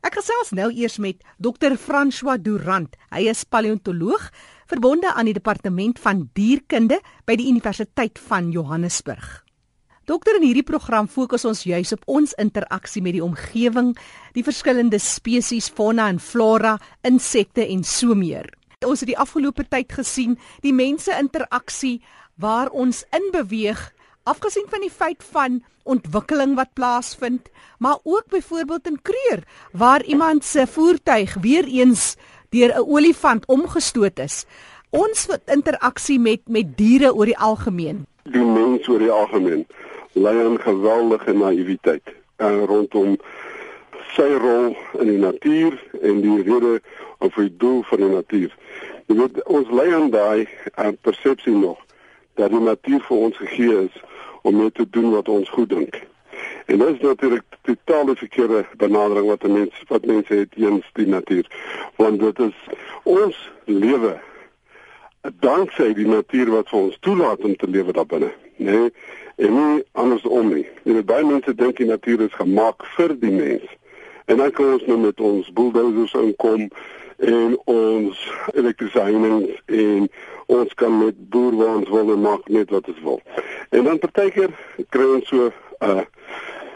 Ek gesels nou eers met Dr. François Durant. Hy is paleontoloog verbonde aan die departement van dierkunde by die Universiteit van Johannesburg. Dokter in hierdie program fokus ons juis op ons interaksie met die omgewing, die verskillende spesies fauna en flora, insekte en so meer. Ons het die afgelope tyd gesien die mense interaksie waar ons inbeweeg afgesien van die feit van ontwikkeling wat plaasvind, maar ook byvoorbeeld in Kreur waar iemand se voertuig weer eens deur 'n olifant omgestoot is. Ons interaksie met met diere oor die algemeen. Die mens oor die algemeen lei aan geweldige naïwiteit uh, rondom sy rol in die natuur en die rede of die doel van die natuur. Jy weet ons lei aan daai uh, persepsie nog dat die natuur vir ons gegee is om net te doen wat ons goed dink. En dit is natuurlik totaal verkeerde benadering wat mense wat mense het teens die natuur. Want dit is ons lewe danksy die natuur wat vir ons toelaat om te lewe daar binne, nê? Nee, en nie andersom nie. Jy weet baie mense dink die natuur is gemaak vir die mens. En dan kan ons nou met ons bulldozers inkom en ons elektriesynings en ons kan met boer waar ons wil maak net wat ons wil. En dan partykeer kry ons so 'n uh,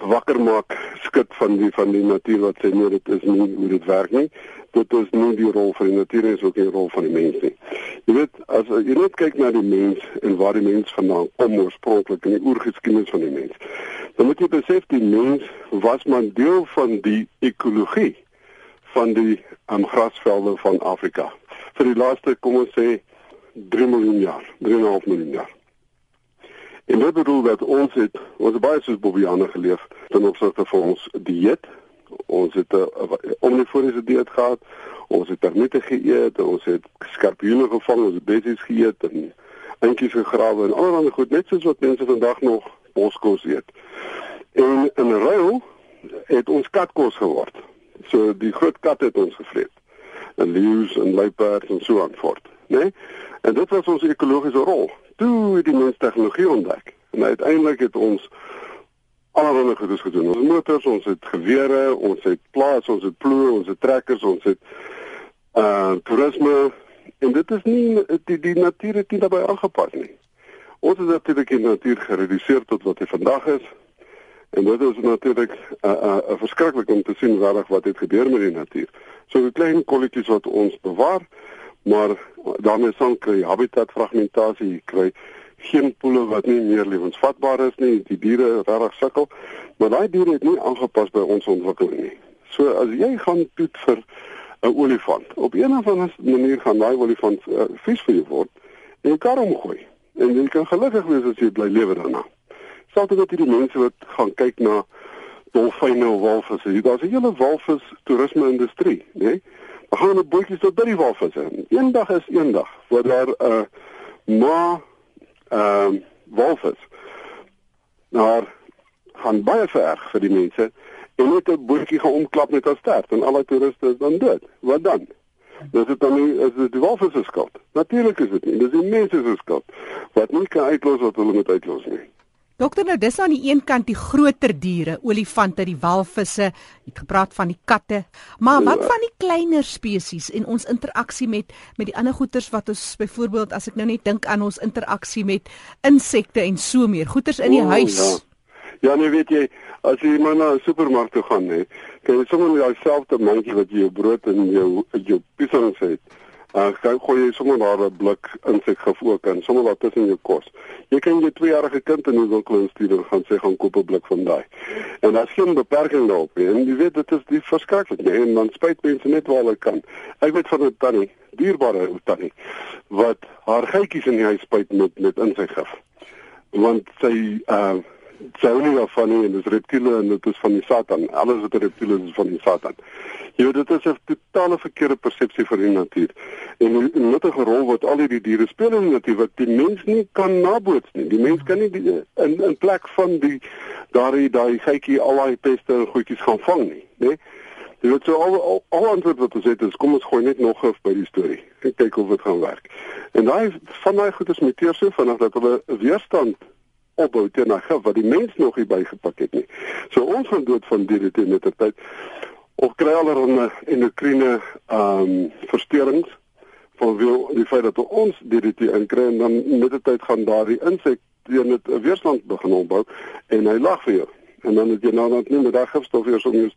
wakker maak skud van die van die natuur wat sê nee dit is nie hoe dit werk nie. Dit is nie die rol van die natuur nie, is ook die rol van die mens nie. Jy weet as jy net kyk na die mens en waar die mens vandaan kom oorspronklik in die oergeskiedenis van die mens. Dan moet jy besef die mens was maar deel van die ekologie van die um, grasvelde van Afrika. Vir die laaste kom ons sê 3 miljoen jaar, 3,5 miljoen jaar. En dit bedoel dat ons het ons baie soos Bobbejane geleef ten opsigte van ons dieet. Ons het 'n omnivoriese dieet gehad. Ons het termiete geëet, ons het skorpioene gevang, ons het bessies geëet en eentjies gegrawe en allerlei goed net soos wat mense vandag nog boskos eet. En in ruil het ons katkos geword. So die groot kat het ons gevreet. En leeu's en luiperds en so aan voort, né? Nee? En dit was ons ekologiese rol. Toe het die mens tegnologie ontdek. En uiteindelik het ons allerlei goedes gedoen. Ons motors, ons het gewere, ons het plaas, ons het ploë, ons het trekkers, ons het uh toerisme en dit is nie die die natuur het nie daarbey aangepas nie. Ons het natuurlik die natuur gereduseer tot wat hy vandag is. En dit is natuurlik 'n uh, 'n uh, verskriklik om te sien wat wat het gebeur met die natuur. So 'n klein kolletjies wat ons bewaar, maar daarmee sal kry habitatfragmentasie, kry geen poele wat nie meer lewensvatbaar is nie, die diere regtig sukkel, maar daai diere het nie aangepas by ons ontwikkeling nie. So as jy gaan toet vir 'n olifant, op een of ander manier gaan daai olifant uh, vies vir jou word en jy kan hom gooi. En jy kan gelukkig wees as jy bly lewe daarna. Dit dat hierdie mense wat gaan kyk na dolfyne of walvisse. Daar's 'n hele walvis toerisme industrie, né? Nee? Gaan hulle bootjies tot by die walvisse. Eendag is eendag waar daar 'n uh, ma ehm uh, walvis. Nou gaan baie vererg vir die mense en net 'n bootjie gaan omklap met 'n stert en al die toeriste is dan dood. Wat dan? Dis dit dan nie is dit die walvis se skuld. Natuurlik is dit nie. Dis die mense se skuld wat nie kan uitlos wat hulle moet uitlos nie. Dokter nou dis aan die een kant die groter diere, olifante, die walvisse, het gepraat van die katte, maar wat ja. van die kleiner spesies en ons interaksie met met die ander goeters wat ons byvoorbeeld as ek nou net dink aan ons interaksie met insekte en so meer, goeters in die o, huis. Ja. ja, nee weet jy, as jy maar na 'n supermark toe gaan, hè, kan jy sommer met jouselfde mandjie wat jy jou brood en jou jou piesangs het Uh, gaan gooi jy sommer daar 'n blik insekgif ook in, sommer wat tussen jou kos. Jy kan jou 2-jarige kind in die winkel instuur en gaan sê gaan koop 'n blik van daai. En daar's geen beperking daarop nie. En jy weet dit is die verskriklik, nee, en dan spyt mense net waar hulle kan. Ek weet van 'n tannie, dierbare tannie, wat haar geitjies in die huis spuit met met insekgif. Want sy uh sy hou nie van nie en dis reptiele en dit is van die Satan. Alles wat reptiele is, is van die Satan. Jy weet dit is 'n totale verkeerde persepsie van die natuur. En 'n nuttige rol wat al hierdie diere speel in die natuur wat die mens nie kan naboots nie. Die mens kan nie die, in in plek van die daai daai geitjie al daai peste en goedjies gaan vang nie, né? Jy weet so al al, al antwoord wat ons het is kom ons gooi net nog gif by die storie en kyk of dit gaan werk. En daai van daai goedes muteer so vinnig dat hulle weerstand opbou teen daai gif wat die mens nog nie bygepak het nie. So ons gaan dood van diere teen mettertyd of kry allerlei endokriene ehm um, versteurings van wil die feit dat ons DDT inkry en dan met die tyd gaan daardie insek teen dit 'n weerstand begin opbou en hy lag vir jou. En dan het jy nou net nie met daai gifstof hier om jou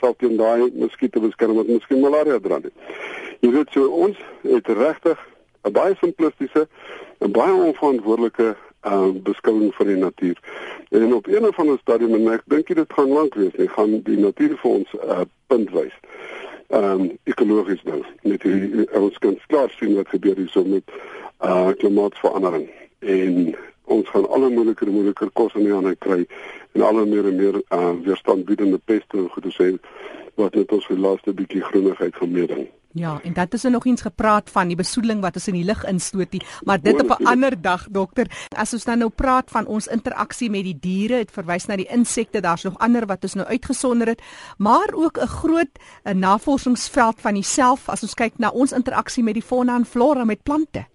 self teen daai muskiete beskerm wat miskien malaria dra het. Jy weet so ons het regtig 'n baie simplistiese en baie onverantwoordelike uh beskouing van die natuur. En op een of ander stadium en ek dink dit gaan lank wees, nie gaan die natuur vir ons 'n uh, punt wys. Ehm um, ekologies nou met die ons kan klaar sien wat gebeur hier so met uh klimaatsverandering en ons gaan alle moeiliker en moeiliker kos in die hande kry en al meer en meer uh, weerstandbiedende peste en goed te sê wat net ons vir laaste bietjie groenigheid gemeeding. Ja, en dat is er nog eens gepraat van die besoedeling wat ons in die lug instoot nie, maar dit op 'n ander dag, dokter. As ons dan nou praat van ons interaksie met die diere, dit verwys na die insekte, daar's nog ander wat ons nou uitgesonder het, maar ook 'n groot 'n navorsingsveld van jouself as ons kyk na ons interaksie met die fauna en flora met plante.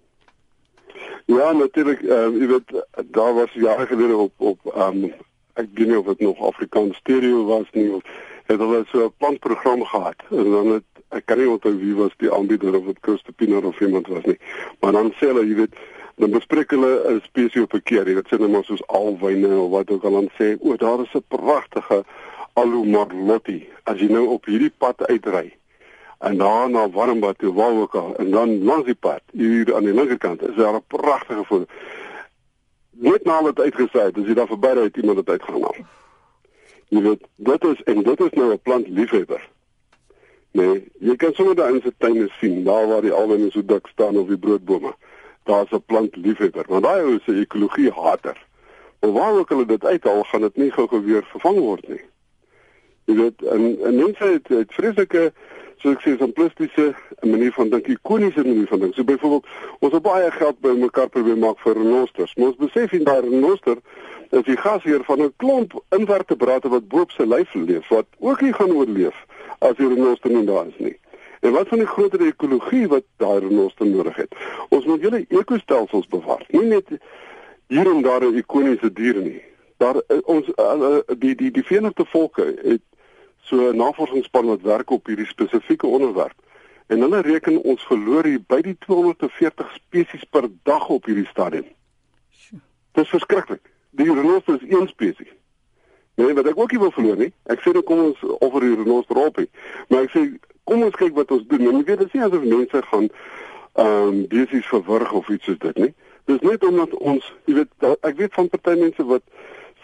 Ja, natuurlik, ehm uh, jy weet daar was jare gelede op op ehm um, ek weet nie of dit nog Afrikaans stereo was nie of het hulle so 'n plantprogram gehad en dan het ek kan nie onthou wie was die aanbieder of dit Christopina of iemand was nie. Maar dan sê hulle, jy weet, dan bespreek hulle 'n spesies op 'n keer, jy weet, sê net maar soos alwyne of wat ook al dan sê, o, daar is 'n pragtige Alumarlotti as jy nou op hierdie pad uitry en daar na Warmbad toe wou ook al en dan langs die pad hier aan die linkerkant is daar 'n pragtige foto. Net nadat dit uitgesaai het, as jy daar verby ry het iemand dit uitgegaan. Jy weet, dit is en dit is nou 'n plant liefhebber. Nee, jy kan sommer daar in sy tuine sien, daar waar die alwyne so dik staan of die broodbome. Daar's 'n plant liefhebber, want daai ou 'n ekologie hater. Maar waar ook hulle dit uithaal, gaan dit nie gou-gou weer vervang word nie. Jy weet, en en mense het, het vreeslike so ek sê simplistiese manier van dink, ikoniese manier van dink. So byvoorbeeld, ons het baie geld by mekaar probeer maak vir renosters. Ons besef in daai renoster is die gasheer van 'n klomp invertebrate wat bo op sy lyf leef wat ook nie gaan oorleef as die renoster nie daar is nie. En wat van die groter ekologie wat daai renoster nodig het? Ons moet julle ekostelsels bewaar. Nie net hier en daar 'n ikoniese dier nie. Daar ons die die die Verenigde Volke het so 'n navorsingsspan wat werk op hierdie spesifieke onderwerp. En hulle reken ons verloor hier by die 240 spesies per dag op hierdie stadium. Dit is verskriklik. Die renoster is een spesies. Nee, wat ek ook nie wil verloor nie. Ek sê nou kom ons offer die renoster op nie. Maar ek sê kom ons kyk wat ons doen. En jy weet dit is nie asof mense gaan ehm um, besies verwrig of iets soos dit nie. Dis net omdat ons, jy weet, ek weet van party mense wat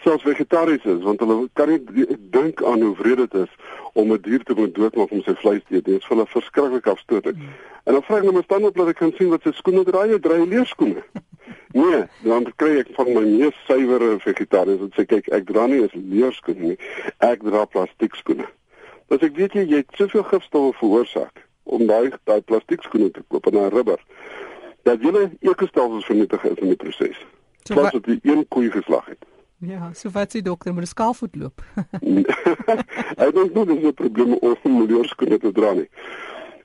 selfs vegetaries is want hulle kan nie dink aan hoe wreed dit is om 'n dier te moet doodmaak om sy vleis te eet. Dit is vir hulle verskriklik afstootlik. Mm. En dan vra ek nou maar staan op dat ek kan sien wat sy skoene draai, hy draai leerskoene. Nee, dan kry ek van my mees suiwere vegetariërs wat sê kyk, ek dra nie eens leerskoene nie. Ek dra plastiek skoene. Dus ek weet jy jy het soveel gifstowwe veroorsaak om daai daai plastiek skoene te koop en daai rubber dat julle ekostelsels vernietig is in die proses. So, Plus dat jy een koei geslag het. Ja, so wat sê dokter, moet 'n skaalvoet loop. Ek dink nie dis 'n probleem om miljoenskoene te dra nie.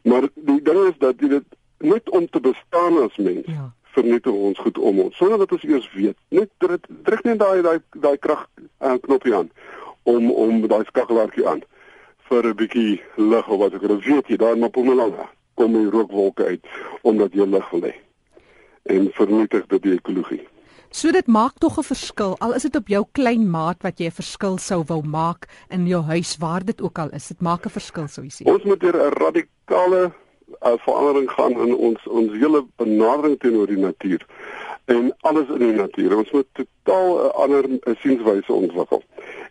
Maar die ding is dat jy dit net om te bestaan as mens. Ja. Vernietig ons goed om ons sonder dat ons eers weet. Net druk net daai daai daai krag aan uh, knoppie aan om om daai skakelaartjie aan vir 'n bietjie lig of wat ek al weet jy daar in Mpumalanga kom die rookwolke uit omdat jy lig wil hê. En vernietig dit die ekologie. So dit maak tog 'n verskil al is dit op jou klein maat wat jy 'n verskil sou wou maak in jou huis waar dit ook al is. Dit maak 'n verskil sou jy sê. Ons moet 'n radikale uh, verandering gaan in ons ons hele benadering teenoor die natuur en alles in die natuur. Ons moet totaal 'n uh, ander uh, sienwyse ontwikkel.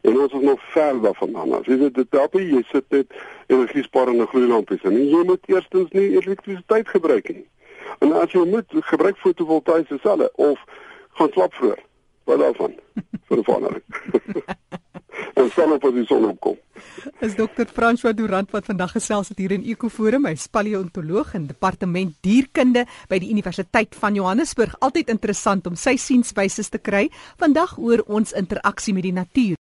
En ons is nog ver daarvan af. Jy weet dit help nie jy sit net energiesparende gloeilampies en jy moet eerstens nie elektrisiteit gebruik nie. En as jy moet gebruik fotovoltaïese selle of gaan slap vroeg. Wat daarvan? vir verandering. en sal op die son opkom. Is dokter François Durant wat vandag gesels het hier in Ekoforum, hy is paleontoloog in departement dierkunde by die Universiteit van Johannesburg. Altyd interessant om sy sienswyse te kry vandag oor ons interaksie met die natuur.